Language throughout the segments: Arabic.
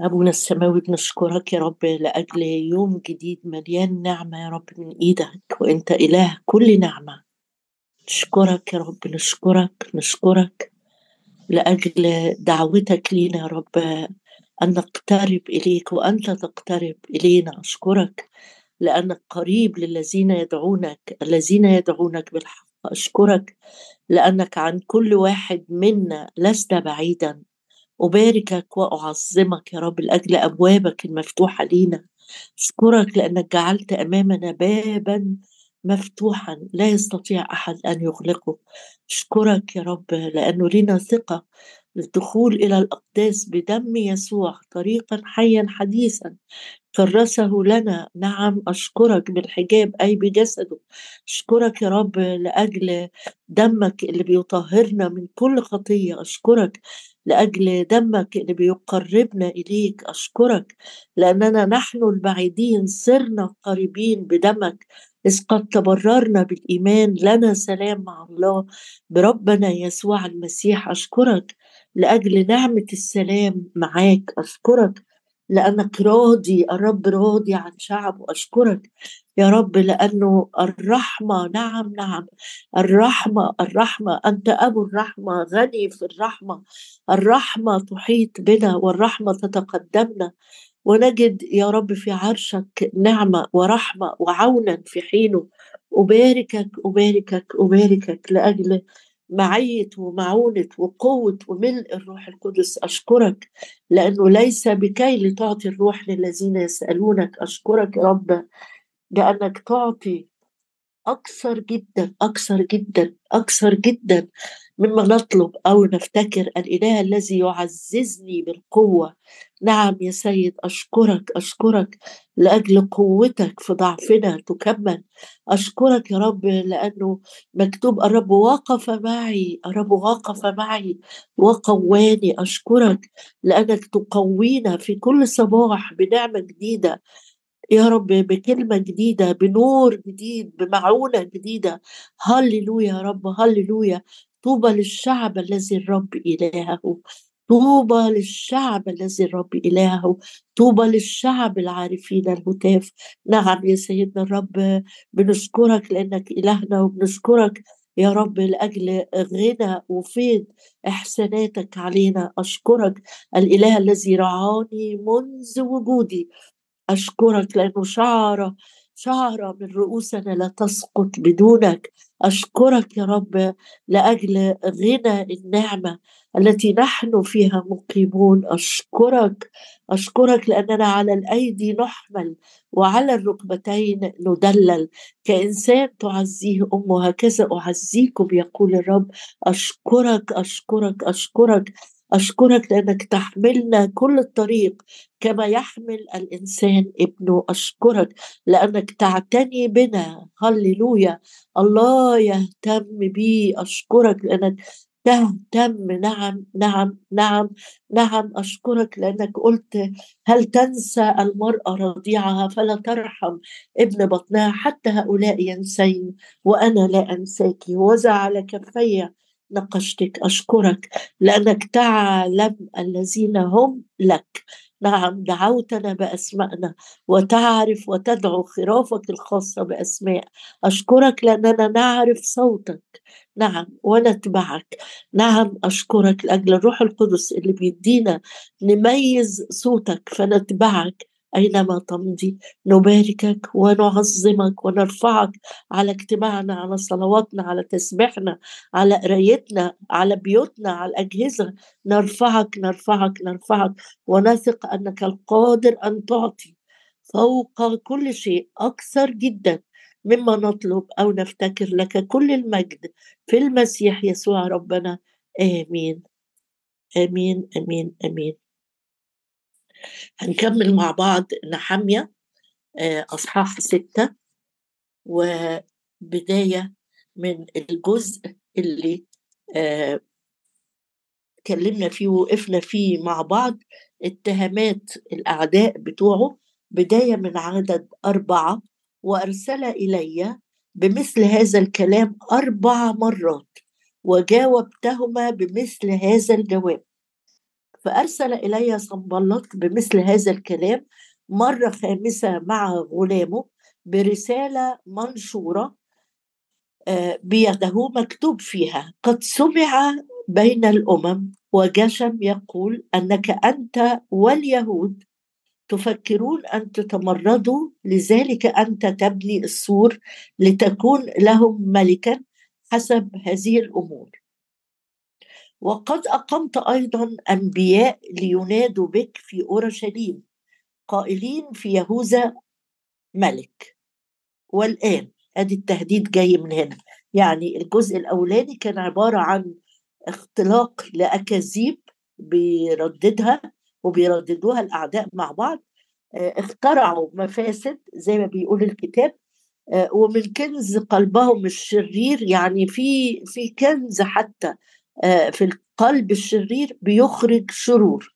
أبونا السماوي بنشكرك يا رب لأجل يوم جديد مليان نعمة يا رب من إيدك وأنت إله كل نعمة. نشكرك يا رب نشكرك نشكرك. لأجل دعوتك لينا يا رب أن نقترب إليك وأنت تقترب إلينا. أشكرك لأنك قريب للذين يدعونك الذين يدعونك بالحق. أشكرك لأنك عن كل واحد منا لست بعيدا. أباركك وأعظمك يا رب لأجل أبوابك المفتوحة لينا. أشكرك لأنك جعلت أمامنا بابا مفتوحا لا يستطيع أحد أن يغلقه أشكرك يا رب لأنه لنا ثقة للدخول إلى الأقداس بدم يسوع طريقا حيا حديثا كرسه لنا. نعم أشكرك بالحجاب أي بجسده. أشكرك يا رب لأجل دمك اللي بيطهرنا من كل خطية. أشكرك لأجل دمك اللي بيقربنا إليك. أشكرك لأننا نحن البعيدين صرنا قريبين بدمك. إذ قد تبررنا بالإيمان لنا سلام مع الله بربنا يسوع المسيح. أشكرك لأجل نعمة السلام معاك. أشكرك لأنك راضي الرب راضي عن شعبه. أشكرك يا رب لأنه الرحمة نعم نعم الرحمة الرحمة أنت أبو الرحمة غني في الرحمة. الرحمة تحيط بنا والرحمة تتقدمنا. ونجد يا رب في عرشك نعمة ورحمة وعونا في حينه. أباركك أباركك أباركك لأجل معية ومعونة وقوة وملء الروح القدس. أشكرك لأنه ليس بكي لتعطي الروح للذين يسألونك. أشكرك يا رب لأنك تعطي أكثر جدا أكثر جدا أكثر جدا. مما نطلب أو نفتكر الإله الذي يعززني بالقوة. نعم يا سيد أشكرك أشكرك لأجل قوتك في ضعفنا تكمل. أشكرك يا رب لأنه مكتوب الرب وقف معي الرب وقف معي وقواني. أشكرك لأنك تقوينا في كل صباح بنعمة جديدة. يا رب بكلمة جديدة بنور جديد بمعونة جديدة. هللويا يا رب هللويا. طوبى للشعب الذي الرب إلهه. طوبى للشعب الذي الرب إلهه. طوبى للشعب العارفين الهتاف. نعم يا سيدنا الرب بنشكرك لأنك إلهنا وبنشكرك يا رب لأجل غنى وفيض إحساناتك علينا. أشكرك الإله الذي رعاني منذ وجودي. أشكرك لأنه شعرة شعرة من رؤوسنا لا تسقط بدونك. أشكرك يا رب لأجل غنى النعمة التي نحن فيها مقيمون. أشكرك أشكرك لأننا على الأيدي نحمل وعلى الركبتين ندلل. كإنسان تعزيه أمه هكذا أعزيكم يقول الرب. أشكرك أشكرك أشكرك. أشكرك لأنك تحملنا كل الطريق كما يحمل الإنسان ابنه. أشكرك لأنك تعتني بنا. هللويا. الله يهتم بي. أشكرك لأنك تهتم. نعم نعم نعم نعم. أشكرك لأنك قلت هل تنسى المرأة رضيعها؟ فلا ترحم ابن بطنها. حتى هؤلاء ينسين وأنا لا أنساك. وزع على كفي نقشتك أشكرك لأنك تعلم الذين هم لك. نعم دعوتنا بأسمائنا وتعرف وتدعو خرافك الخاصة بأسماء. أشكرك لأننا نعرف صوتك. نعم ونتبعك. نعم أشكرك لأجل الروح القدس اللي بيدينا نميز صوتك فنتبعك. أينما تمضي. نباركك ونعظمك ونرفعك على اجتماعنا على صلواتنا على تسبيحنا على قرايتنا على بيوتنا على الأجهزة. نرفعك نرفعك نرفعك. ونثق أنك القادر أن تعطي فوق كل شيء أكثر جدا مما نطلب أو نفتكر لك كل المجد في المسيح يسوع ربنا. آمين. آمين آمين آمين. هنكمل مع بعض نحمية آه، أصحاح ستة وبداية من الجزء اللي آه، اتكلمنا فيه ووقفنا فيه مع بعض اتهامات الأعداء بتوعه. بداية من عدد أربعة وأرسل إلي بمثل هذا الكلام أربع مرات وجاوبتهما بمثل هذا الجواب. فأرسل إلي صنبلط بمثل هذا الكلام مرة خامسة مع غلامه برسالة منشورة آه، بيده مكتوب فيها قد سمع بين الأمم وجشم يقول أنك أنت واليهود تفكرون أن تتمردوا لذلك أنت تبني السور لتكون لهم ملكا حسب هذه الأمور. وقد أقمت أيضا أنبياء لينادوا بك في أورشليم قائلين في يهوذا ملك. والآن أدي التهديد جاي من هنا. يعني الجزء الأولاني كان عبارة عن اختلاق لأكاذيب بيرددها وبيرددوها الأعداء مع بعض. آه، اخترعوا مفاسد زي ما بيقول الكتاب. آه، ومن كنز قلبهم الشرير يعني في في كنز حتى في القلب الشرير بيخرج شرور.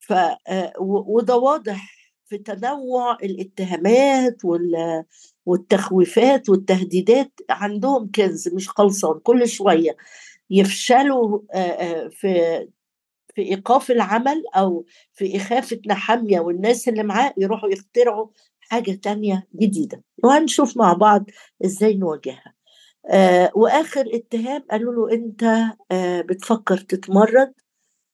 ف وده واضح في تنوع الاتهامات والتخويفات والتهديدات. عندهم كنز مش خلصان كل شوية يفشلوا في في إيقاف العمل أو في إخافة نحامية والناس اللي معاه يروحوا يخترعوا حاجة تانية جديدة. وهنشوف مع بعض إزاي نواجهها. وآخر اتهام قالوا له أنت بتفكر تتمرد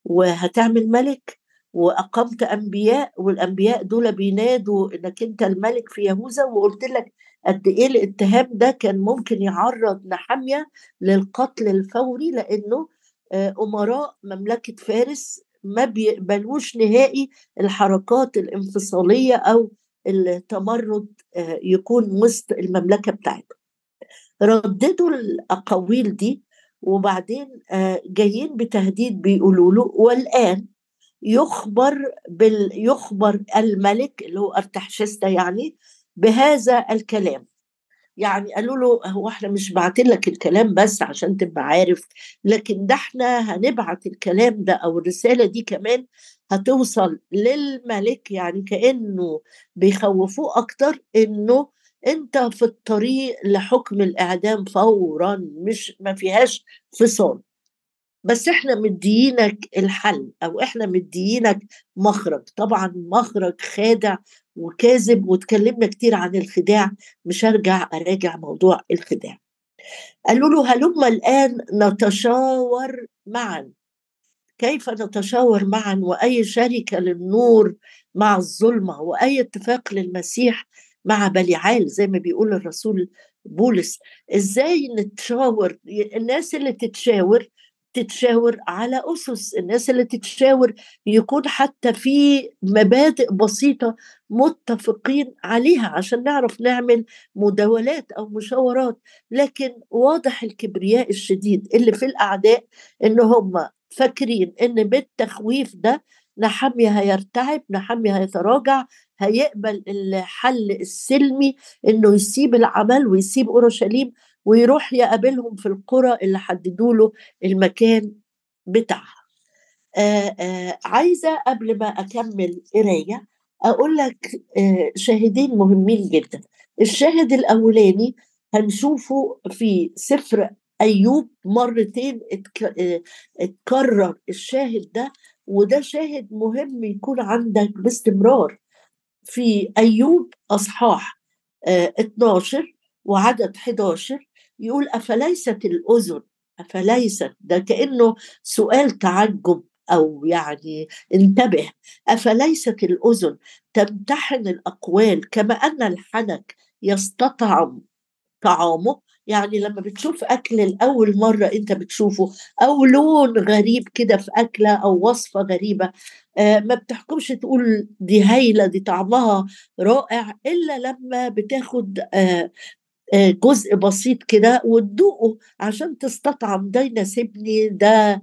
وهتعمل ملك وأقمت أنبياء والأنبياء دول بينادوا إنك أنت الملك في يهوذا وقلت لك قد إيه الاتهام ده كان ممكن يعرض نحمية للقتل الفوري لأنه آه، أمراء مملكة فارس ما بيقبلوش نهائي الحركات الانفصالية أو التمرد آه، يكون وسط المملكة بتاعتهم. رددوا الأقاويل دي وبعدين آه، جايين بتهديد بيقولوا له والآن يخبر بال يخبر الملك اللي هو ارتحشستا يعني بهذا الكلام. يعني قالوا له هو إحنا مش بعتين لك الكلام بس عشان تبقى عارف لكن ده إحنا هنبعت الكلام ده أو الرسالة دي كمان هتوصل للملك يعني كأنه بيخوفوه أكتر إنه أنت في الطريق لحكم الإعدام فورا مش ما فيهاش فصال. بس إحنا مديينك الحل أو إحنا مديينك مخرج. طبعا مخرج خادع وكاذب واتكلمنا كتير عن الخداع. مش هرجع أراجع موضوع الخداع. قالوا له هلم الآن نتشاور معا. كيف نتشاور معا؟ وأي شركة للنور مع الظلمة وأي اتفاق للمسيح مع بليعال زي ما بيقول الرسول بولس. إزاي نتشاور؟ الناس اللي تتشاور تتشاور على أسس. الناس اللي تتشاور يكون حتى في مبادئ بسيطة متفقين عليها عشان نعرف نعمل مداولات أو مشاورات. لكن واضح الكبرياء الشديد اللي في الأعداء إن هم فاكرين إن بالتخويف ده نحمي هيرتعب نحمي هيتراجع هيقبل الحل السلمي إنه يسيب العمل ويسيب أورشليم ويروح يقابلهم في القرى اللي حددوا له المكان بتاعها. آآ آآ عايزة قبل ما أكمل قراية أقول لك شاهدين مهمين جدا. الشاهد الأولاني هنشوفه في سفر أيوب مرتين اتكرر الشاهد ده وده شاهد مهم يكون عندك باستمرار. في أيوب أصحاح 12 وعدد 11 يقول أفليست الأذن؟ أفليست؟ ده كأنه سؤال تعجب أو يعني انتبه. أفليست الأذن تمتحن الأقوال كما أن الحنك يستطعم طعامه؟ يعني لما بتشوف أكل لأول مرة أنت بتشوفه أو لون غريب كده في أكلة أو وصفة غريبة آه ما بتحكمش تقول دي هايلة دي طعمها رائع إلا لما بتاخد آه آه، جزء بسيط كده وتدوقه عشان تستطعم ده يناسبني ده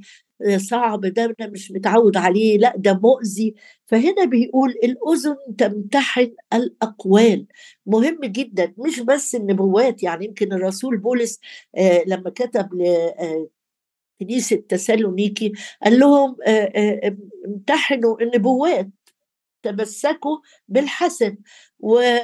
صعب ده أنا مش متعود عليه لأ ده مؤذي. فهنا بيقول الأذن تمتحن الأقوال. مهم جدا مش بس النبوات يعني يمكن الرسول بولس لما كتب كنيسة تسالونيكي قال لهم امتحنوا النبوات. تمسكوا بالحسن.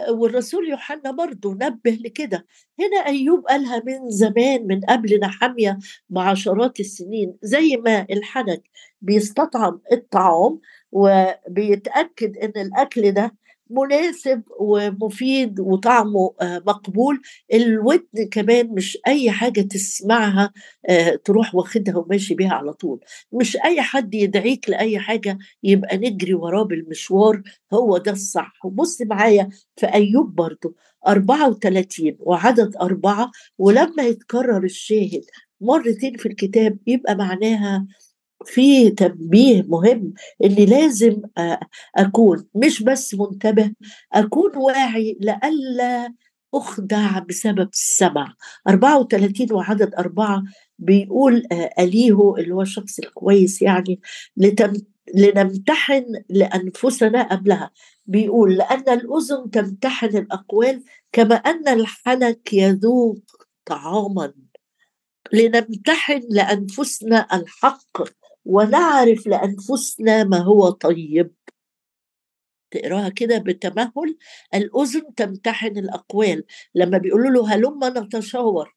والرسول يوحنا برضه نبه لكده. هنا أيوب قالها من زمان من قبل نحمية بعشرات السنين زي ما الحنك بيستطعم الطعام وبيتأكد إن الأكل ده مناسب ومفيد وطعمه آه، مقبول. الودن كمان مش أي حاجة تسمعها آه، تروح واخدها وماشي بيها على طول. مش أي حد يدعيك لأي حاجة يبقى نجري وراه بالمشوار هو ده الصح. وبص معايا في أيوب برضو 34 وعدد أربعة ولما يتكرر الشاهد مرتين في الكتاب يبقى معناها في تنبيه مهم اني لازم أكون مش بس منتبه أكون واعي لئلا أخدع بسبب السمع. 34 وعدد أربعة بيقول أليهو اللي هو الشخص الكويس يعني لتم لنمتحن لأنفسنا قبلها. بيقول لأن الأذن تمتحن الأقوال كما أن الحنك يذوق طعاما. لنمتحن لأنفسنا الحق. ونعرف لأنفسنا ما هو طيب. تقراها كده بتمهل الأذن تمتحن الأقوال. لما بيقولوا له هلما نتشاور.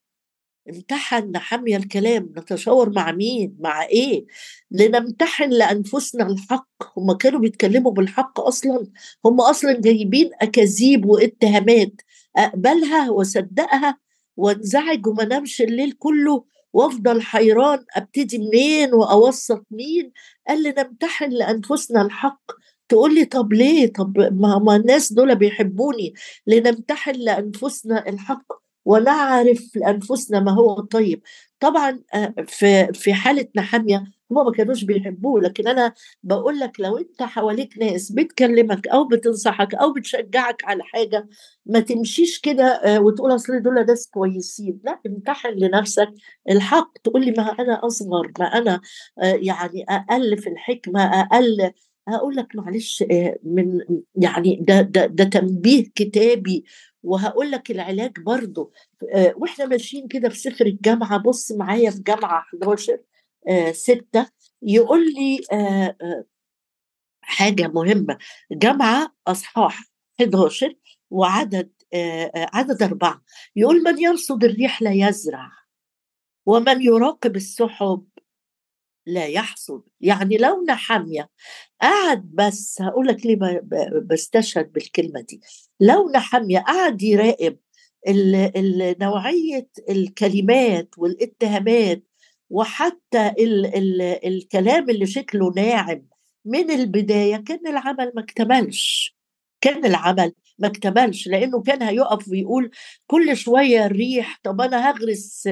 امتحن نحمي الكلام. نتشاور مع مين؟ مع إيه؟ لنمتحن لأنفسنا الحق. هم كانوا بيتكلموا بالحق أصلا. هم أصلا جايبين أكاذيب واتهامات. أقبلها واصدقها وانزعج وما نامش الليل كله وأفضل حيران أبتدي منين واوسط مين؟ قال لي نمتحن لأنفسنا الحق. تقول لي طب ليه؟ طب ما, ما الناس دول بيحبوني. لنمتحن لأنفسنا الحق ونعرف لأنفسنا ما هو طيب. طبعا آه، في في حالة نحامية هم ما كانوش بيحبوه لكن أنا بقول لك لو أنت حواليك ناس بتكلمك أو بتنصحك أو بتشجعك على حاجة ما تمشيش كده آه، وتقول أصل دول ناس كويسين. لا امتحن لنفسك الحق تقول لي ما أنا أصغر ما أنا آه، يعني أقل في الحكمة أقل. هقول لك معلش من يعني ده ده ده تنبيه كتابي. وهقول لك العلاج برضه آه، وإحنا ماشيين كده في سفر الجامعة بص معايا في جامعة 11 6 آه، يقول لي آه، حاجة مهمة جامعه أصحاح 11 وعدد عدد أربعة. يقول من يرصد الريح لا يزرع ومن يراقب السحب لا يحصد. يعني لو نحمية قعد بس هقول لك ليه بستشهد بالكلمة دي. لو نحمية قعد يراقب نوعية الكلمات والاتهامات وحتى ال ال الكلام اللي شكله ناعم من البداية كان العمل ما اكتملش. كان العمل ما اكتملش لأنه كان هيقف ويقول كل شوية الريح طب أنا هغرس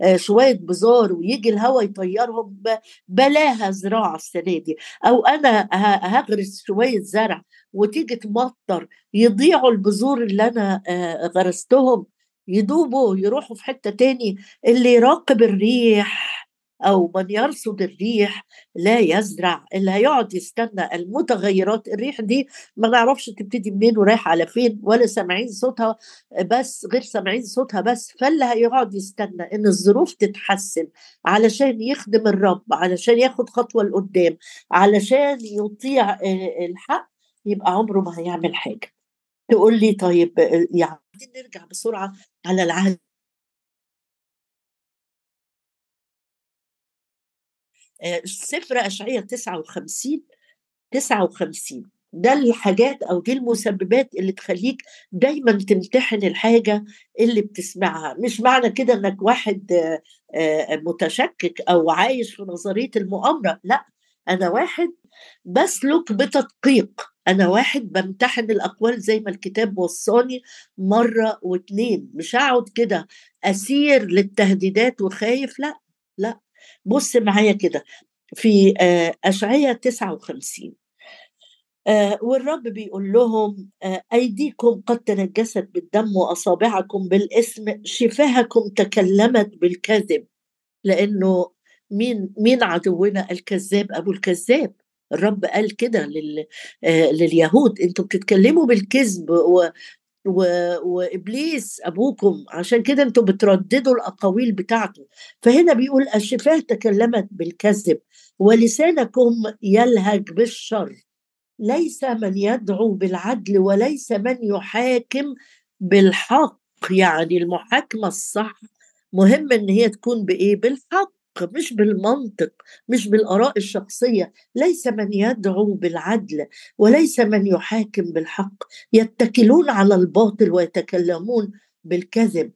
آه، شوية بزار ويجي الهواء يطيرهم بلاها زراعة السنة دي. أو أنا هغرس شوية زرع وتيجي تمطر يضيعوا البذور اللي أنا آه، غرستهم يدوبوا يروحوا في حتة تاني اللي يراقب الريح أو من يرصد الريح لا يزرع اللي هيقعد يستنى المتغيرات الريح دي ما نعرفش تبتدي منين ورايحة على فين ولا سامعين صوتها بس غير سامعين صوتها بس فاللي هيقعد يستنى إن الظروف تتحسن علشان يخدم الرب علشان ياخد خطوة لقدام علشان يطيع الحق يبقى عمره ما هيعمل حاجة. تقول لي طيب يعني نرجع بسرعة على العهد. آه، سفر أشعية 59 59 ده الحاجات أو دي المسببات اللي تخليك دايما تمتحن الحاجة اللي بتسمعها. مش معنى كده إنك واحد آه، آه، متشكك أو عايش في نظرية المؤامرة لأ أنا واحد بسلك بتدقيق. أنا واحد بمتحن الأقوال زي ما الكتاب وصاني مرة واتنين مش هقعد كده أسير للتهديدات وخايف لا لا. بص معايا كده في آه، 59 آه، والرب بيقول لهم آه، أيديكم قد تنجست بالدم وأصابعكم بالإثم شفاهكم تكلمت بالكذب لأنه مين مين عدونا؟ الكذاب أبو الكذاب. الرب قال كده لل... لليهود أنتوا بتتكلموا بالكذب و... و... وإبليس أبوكم عشان كده أنتوا بترددوا الأقاويل بتاعته. فهنا بيقول الشفاة تكلمت بالكذب ولسانكم يلهج بالشر ليس من يدعو بالعدل وليس من يحاكم بالحق. يعني المحاكمة الصح مهم إن هي تكون بإيه؟ بالحق. مش بالمنطق مش بالآراء الشخصية ليس من يدعو بالعدل وليس من يحاكم بالحق يتكلون على الباطل ويتكلمون بالكذب.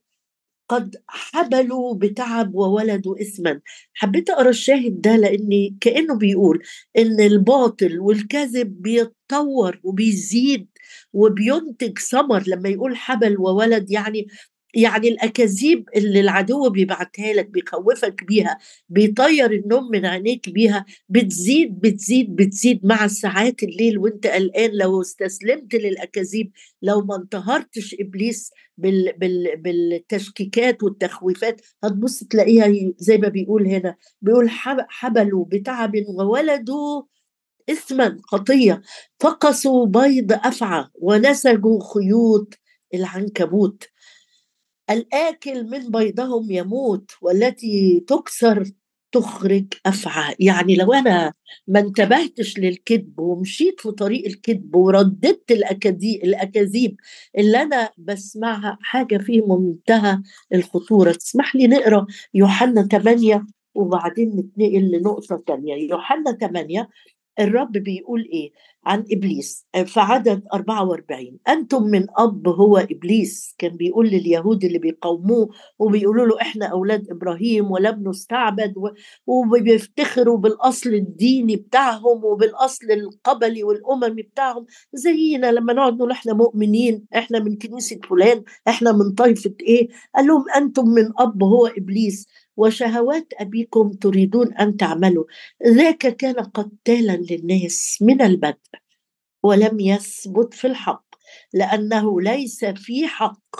قد حبلوا بتعب وولدوا اسما حبيت أقرأ الشاهد ده لأني كأنه بيقول إن الباطل والكذب بيتطور وبيزيد وبينتج ثمر. لما يقول حبل وولد يعني يعني الأكاذيب اللي العدو بيبعتها لك بيخوفك بيها بيطير النوم من عينيك بيها بتزيد بتزيد بتزيد مع ساعات الليل وانت قلقان. لو استسلمت للأكاذيب لو ما انتهرتش إبليس بال بال بالتشكيكات والتخويفات هتبص تلاقيها زي ما بيقول هنا بيقول حبلوا بتعب وولدوا إثما خطية فقسوا بيض أفعى ونسجوا خيوط العنكبوت. الآكل من بيضهم يموت والتي تكسر تخرج أفعى. يعني لو أنا ما انتبهتش للكذب ومشيت في طريق الكذب ورددت الأكاذيب اللي أنا بسمعها حاجة في منتهى الخطورة. تسمح لي نقرأ يوحنا 8 وبعدين نتنقل لنقطة تانية. يوحنا 8 الرب بيقول إيه؟ عن إبليس في عدد 44 أنتم من أب هو إبليس. كان بيقول لليهود اللي بيقاوموه وبيقولوا له إحنا أولاد إبراهيم ولم نستعبد وبيفتخروا بالأصل الديني بتاعهم وبالأصل القبلي والأممي بتاعهم. زينا لما نقعد نقول إحنا مؤمنين إحنا من كنيسة فلان إحنا من طائفة إيه؟ قال لهم أنتم من أب هو إبليس. وشهوات أبيكم تريدون أن تعملوا. ذاك كان قتالا للناس من البدء ولم يثبت في الحق لأنه ليس في حق.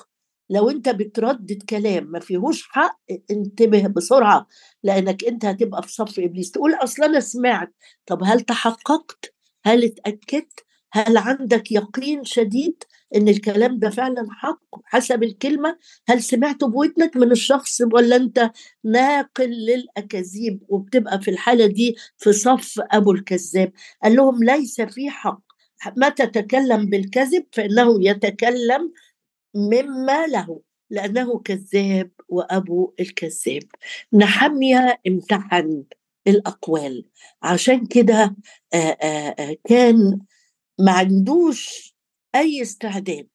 لو أنت بتردد كلام ما فيهوش حق انتبه بسرعة لأنك أنت هتبقى في صف إبليس. تقول أصل أنا سمعت. طب هل تحققت؟ هل اتأكدت؟ هل عندك يقين شديد إن الكلام ده فعلا حق حسب الكلمة؟ هل سمعته بودنك من الشخص ولا أنت ناقل للأكاذيب وبتبقى في الحالة دي في صف أبو الكذاب؟ قال لهم ليس في حق. متى تكلم بالكذب فإنه يتكلم مما له لأنه كذاب وأبو الكذاب. نحمية امتحن الأقوال. عشان كده كان ما عندوش أي استعداد.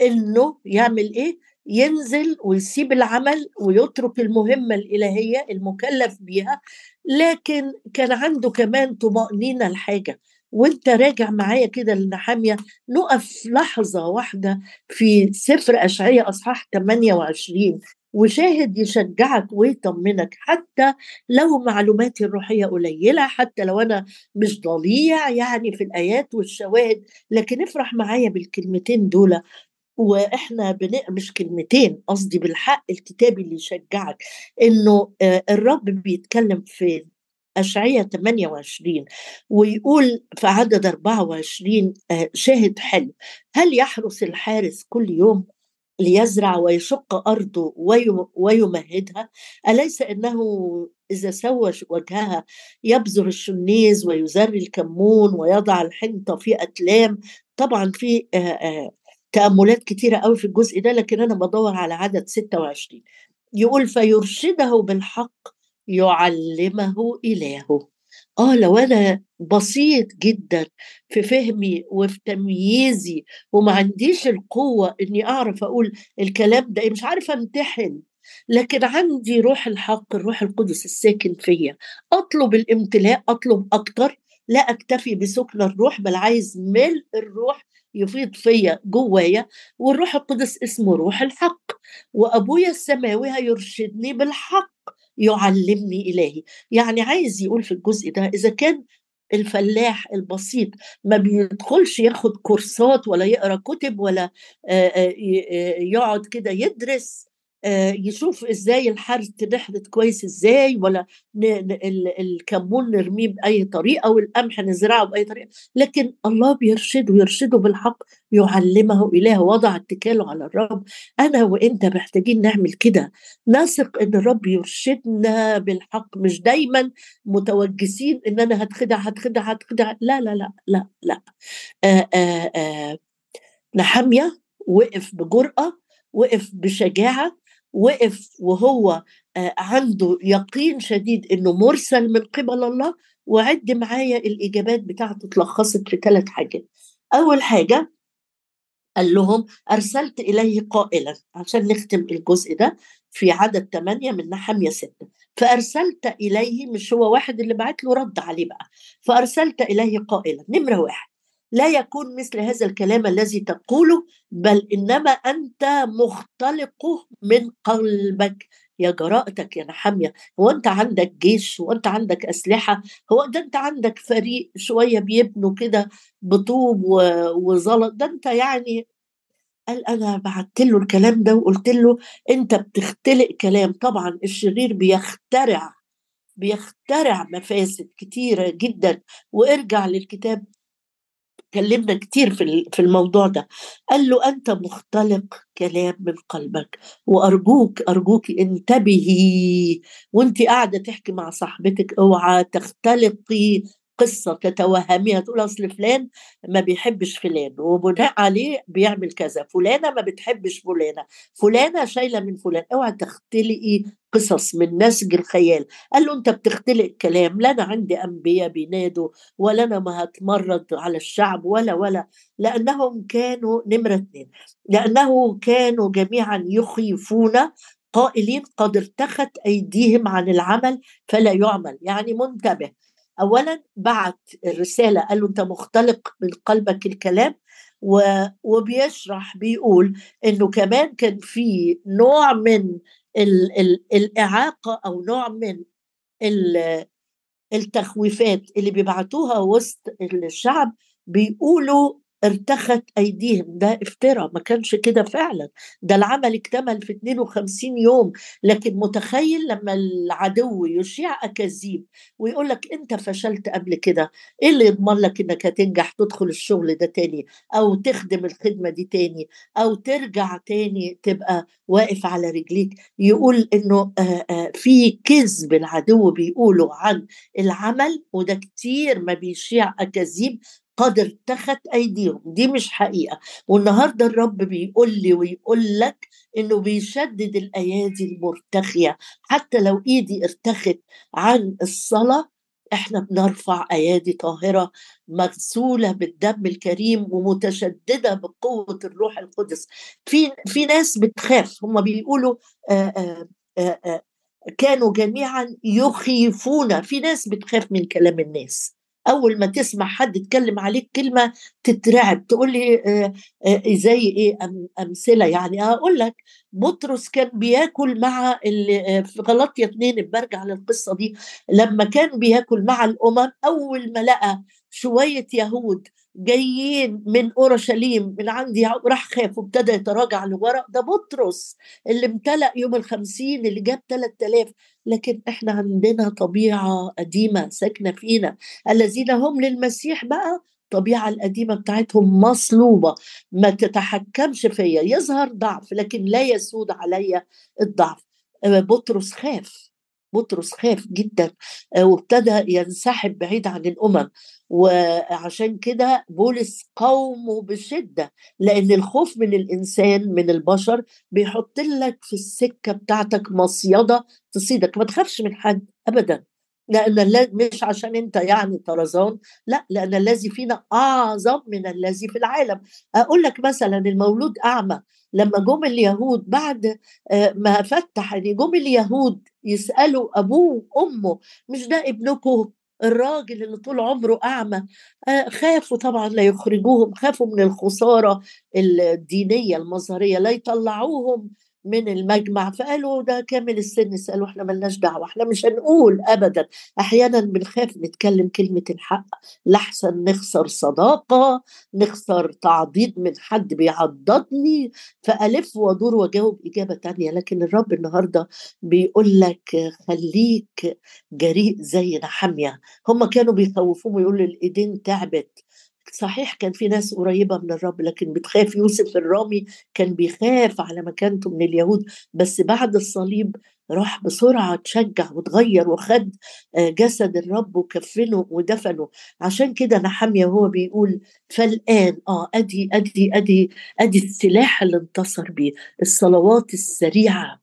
إنه يعمل إيه؟ ينزل ويسيب العمل ويترك المهمة الإلهية المكلف بيها لكن كان عنده كمان طمأنينة الحاجة وأنت راجع معايا كده لنحامية نقف لحظة واحدة في سفر اشعياء أصحاح 28 وشاهد يشجعك ويطمنك حتى لو معلوماتي الروحية قليلة حتى لو أنا مش ضليع يعني في الآيات والشواهد. لكن افرح معايا بالكلمتين دول. وإحنا. مش كلمتين قصدي بالحق الكتابي اللي يشجعك. إنه الرب بيتكلم في أشعية 28 ويقول في عدد 24 شاهد حلو. هل يحرس الحارس كل يوم؟ ليزرع ويشق أرضه ويمهدها. أليس أنه إذا سوى وجهها يبذر الشنيز ويزري الكمون ويضع الحنطة في أتلام؟ طبعا في تأملات كتيرة قوي في الجزء ده لكن أنا بدور على عدد 26 يقول فيرشده بالحق يعلمه إلهه. آه لو أنا بسيط جدا في فهمي وفي تمييزي وما عنديش القوة إني أعرف أقول الكلام ده مش عارفه أمتحن. لكن عندي روح الحق الروح القدس الساكن فيا. أطلب الامتلاء أطلب أكتر. لا أكتفي بسكن الروح بل عايز ملء الروح يفيض فيا جوايا. والروح القدس اسمه روح الحق. وأبويا السماوي هيرشدني بالحق. يعلمني إلهي. يعني عايز يقول في الجزء ده إذا كان الفلاح البسيط ما بيدخلش ياخد كورسات ولا يقرأ كتب ولا يقعد كده يدرس يشوف إزاي الحرث نحرث كويس إزاي ولا الكمون نرميه بأي طريقة والقمح نزرعه بأي طريقة. لكن الله بيرشده يرشده بالحق يعلمه إله وضع اتكاله على الرب. أنا وإنت محتاجين نعمل كده. نثق إن الرب يرشدنا بالحق. مش دايما متوجسين إن أنا هتخدع هتخدع هتخدع. لا لا لا لا لا. آآ آآ نحمية وقف بجرأة وقف بشجاعة وقف وهو عنده يقين شديد إنه مرسل من قبل الله وعد معايا الإجابات بتاعته اتلخصت في ثلاث حاجات. أول حاجة قال لهم أرسلت إليه قائلا عشان نختم الجزء ده في عدد ثمانية من نحمية ستة فأرسلت إليه مش هو واحد اللي بعت له رد عليه بقى. فأرسلت إليه قائلا نمرة واحد. لا يكون مثل هذا الكلام الذي تقوله بل إنما أنت مختلقه من قلبك. يا جرأتك يا نحمية هو أنت عندك جيش هو أنت عندك أسلحة هو ده أنت عندك فريق شوية بيبنوا كده بطوب وزلط. ده أنت يعني قال أنا بعت له الكلام ده وقلت له أنت بتختلق كلام. طبعا الشرير بيخترع بيخترع مفاسد كتيرة جدا. وارجع للكتاب اتكلمنا كتير في في الموضوع ده. قال له أنت مختلق كلام من قلبك وأرجوك أرجوك انتبهي. وأنت قاعدة تحكي مع صاحبتك اوعى تختلقي قصة تتوهميها تقول أصل فلان ما بيحبش فلان وبناء عليه بيعمل كذا فلانة ما بتحبش فلانة فلانة شايلة من فلان أوعى تختلقي قصص من نسج الخيال. قال له أنت بتختلق كلام لا أنا عندي أنبياء بينادوا ولا أنا ما هتمرد على الشعب ولا ولا. لأنهم كانوا نمرة اثنين لأنه كانوا جميعا يخيفون قائلين قد ارتخت أيديهم عن العمل فلا يعمل يعني منتبه. اولا بعت الرسالة قال له أنت مختلق من قلبك الكلام وبيشرح بيقول إنه كمان كان في نوع من ال ال الإعاقة أو نوع من التخويفات اللي بيبعتوها وسط الشعب بيقولوا ارتخت أيديهم. ده افتراء ما كانش كده فعلا. ده العمل اكتمل في 52 يوم. لكن متخيل لما العدو يشيع أكاذيب ويقول لك أنت فشلت قبل كده إيه اللي يضمن لك إنك هتنجح تدخل الشغل ده تاني أو تخدم الخدمة دي تاني أو ترجع تاني تبقى واقف على رجليك؟ يقول إنه في كذب العدو بيقولوا عن العمل وده كتير ما بيشيع أكاذيب. قد ارتخت أيديهم. دي مش حقيقة. والنهاردة الرب بيقول لي ويقول لك إنه بيشدد الأيادي المرتخية. حتى لو إيدي ارتخت عن الصلاة إحنا بنرفع أيادي طاهرة مغسولة بالدم الكريم ومتشددة بقوة الروح القدس. في في ناس بتخاف. هم بيقولوا آآ آآ كانوا جميعا يخيفون. في ناس بتخاف من كلام الناس. أول ما تسمع حد يتكلم عليك كلمة تترعب تقول لي آه، آه، زي إيه أمثلة يعني. أقول لك بطرس كان بياكل مع آه، في غلطيه اتنين برجع للقصة دي. لما كان بياكل مع الأمم أول ما لقى شوية يهود جايين من أورشليم من عندي راح خاف وابتدى يتراجع لورا. ده بطرس اللي امتلأ يوم الخمسين اللي جاب 3000 لكن إحنا عندنا طبيعة قديمة ساكنة فينا. الذين هم للمسيح بقى الطبيعة القديمة بتاعتهم مصلوبة ما تتحكمش فيا. يظهر ضعف لكن لا يسود عليا الضعف. بطرس خاف. بطرس خاف جدا وابتدى ينسحب بعيد عن الأمم. وعشان كده بولس قومه بشدة لأن الخوف من الإنسان من البشر بيحط لك في السكة بتاعتك مصيدة تصيدك. ما تخافش من حد ابدا. لأن مش عشان أنت يعني طرزان لا لأن الذي فينا أعظم من الذي في العالم. أقول لك مثلا المولود أعمى لما جم اليهود بعد آه، ما فتح يعني جم اليهود يسألوا أبوه وأمه مش ده ابنكم الراجل اللي طول عمره أعمى؟ آه، خافوا طبعا لا يخرجوهم خافوا من الخسارة الدينية المظهرية لا يطلعوهم من المجمع فقالوا ده كامل السن سألوا إحنا ملناش دعوة إحنا مش هنقول ابدا. أحيانا بنخاف نتكلم كلمة الحق لحسن نخسر صداقة نخسر تعضيد من حد بيعضدني فألف وأدور وأجاوب إجابة تانية. لكن الرب النهارده بيقول لك خليك جريء زي نحمية. هم كانوا بيخوفوه ويقولوا الإيدين تعبت. صحيح كان في ناس قريبة من الرب لكن بتخاف يوسف الرامي كان بيخاف على مكانته من اليهود. بس بعد الصليب راح بسرعة تشجع وتغير وخد آه، جسد الرب وكفنه ودفنه. عشان كده نحمية وهو بيقول فالآن آه أدي أدي أدي أدي السلاح اللي انتصر بيه الصلوات السريعة.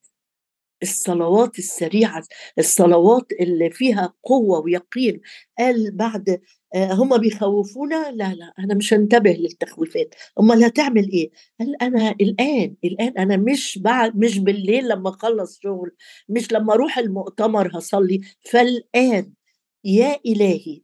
الصلوات السريعة الصلوات اللي فيها قوة ويقين. قال بعد آه، هم بيخوفونا لا لا أنا مش هنتبه للتخويفات. امال هتعمل إيه؟ قال أنا الآن الآن أنا مش بعد مش بالليل لما أخلص شغل مش لما أروح المؤتمر هصلي فالآن يا إلهي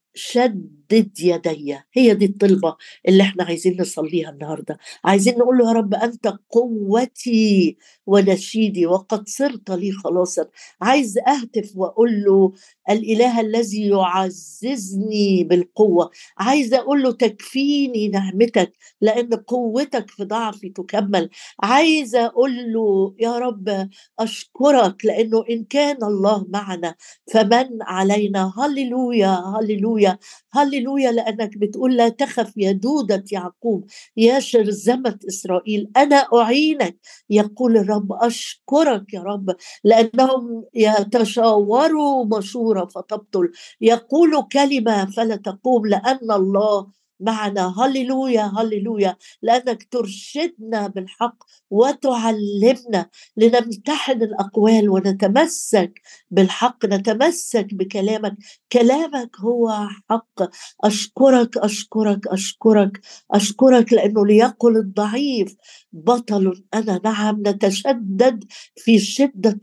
شدد يدي. هي دي الطلبة اللي إحنا عايزين نصليها النهارده. عايزين نقول له يا رب أنت قوتي ونشيدي وقد صرت لي خلاصا. عايز أهتف وأقول له الإله الذي يعززني بالقوة. عايز أقول له تكفيني نعمتك لأن قوتك في ضعفي تكمل. عايز أقول له يا رب أشكرك لأنه إن كان الله معنا فمن علينا. هللويا هللويا هللويا لأنك بتقول لا تخف يا دودة يعقوب يا شرذمة إسرائيل. أنا أعينك يقول الرب رب أشكرك يا رب لأنهم يتشاوروا مشورة فتبطل. يقولوا كلمة فلا تقوم لأن الله معنا. هللويا هللويا. لأنك ترشدنا بالحق وتعلمنا لنمتحن الأقوال ونتمسك بالحق نتمسك بكلامك. كلامك هو حق. أشكرك أشكرك أشكرك أشكرك لأنه ليقل الضعيف. بطل أنا نعم نتشدد في شدة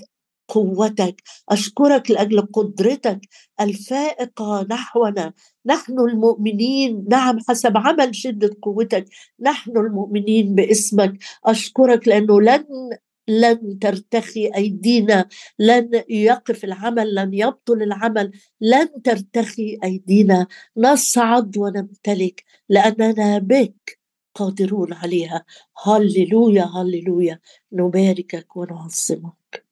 قوتك أشكرك لأجل قدرتك الفائقة نحونا. نحن المؤمنين نعم حسب عمل شدة قوتك نحن المؤمنين باسمك. أشكرك لأنه لن لن ترتخي أيدينا لن يقف العمل لن يبطل العمل لن ترتخي أيدينا. نصعد ونمتلك لأننا بك قادرون عليها. هللويا هللويا. نباركك ونعظمك.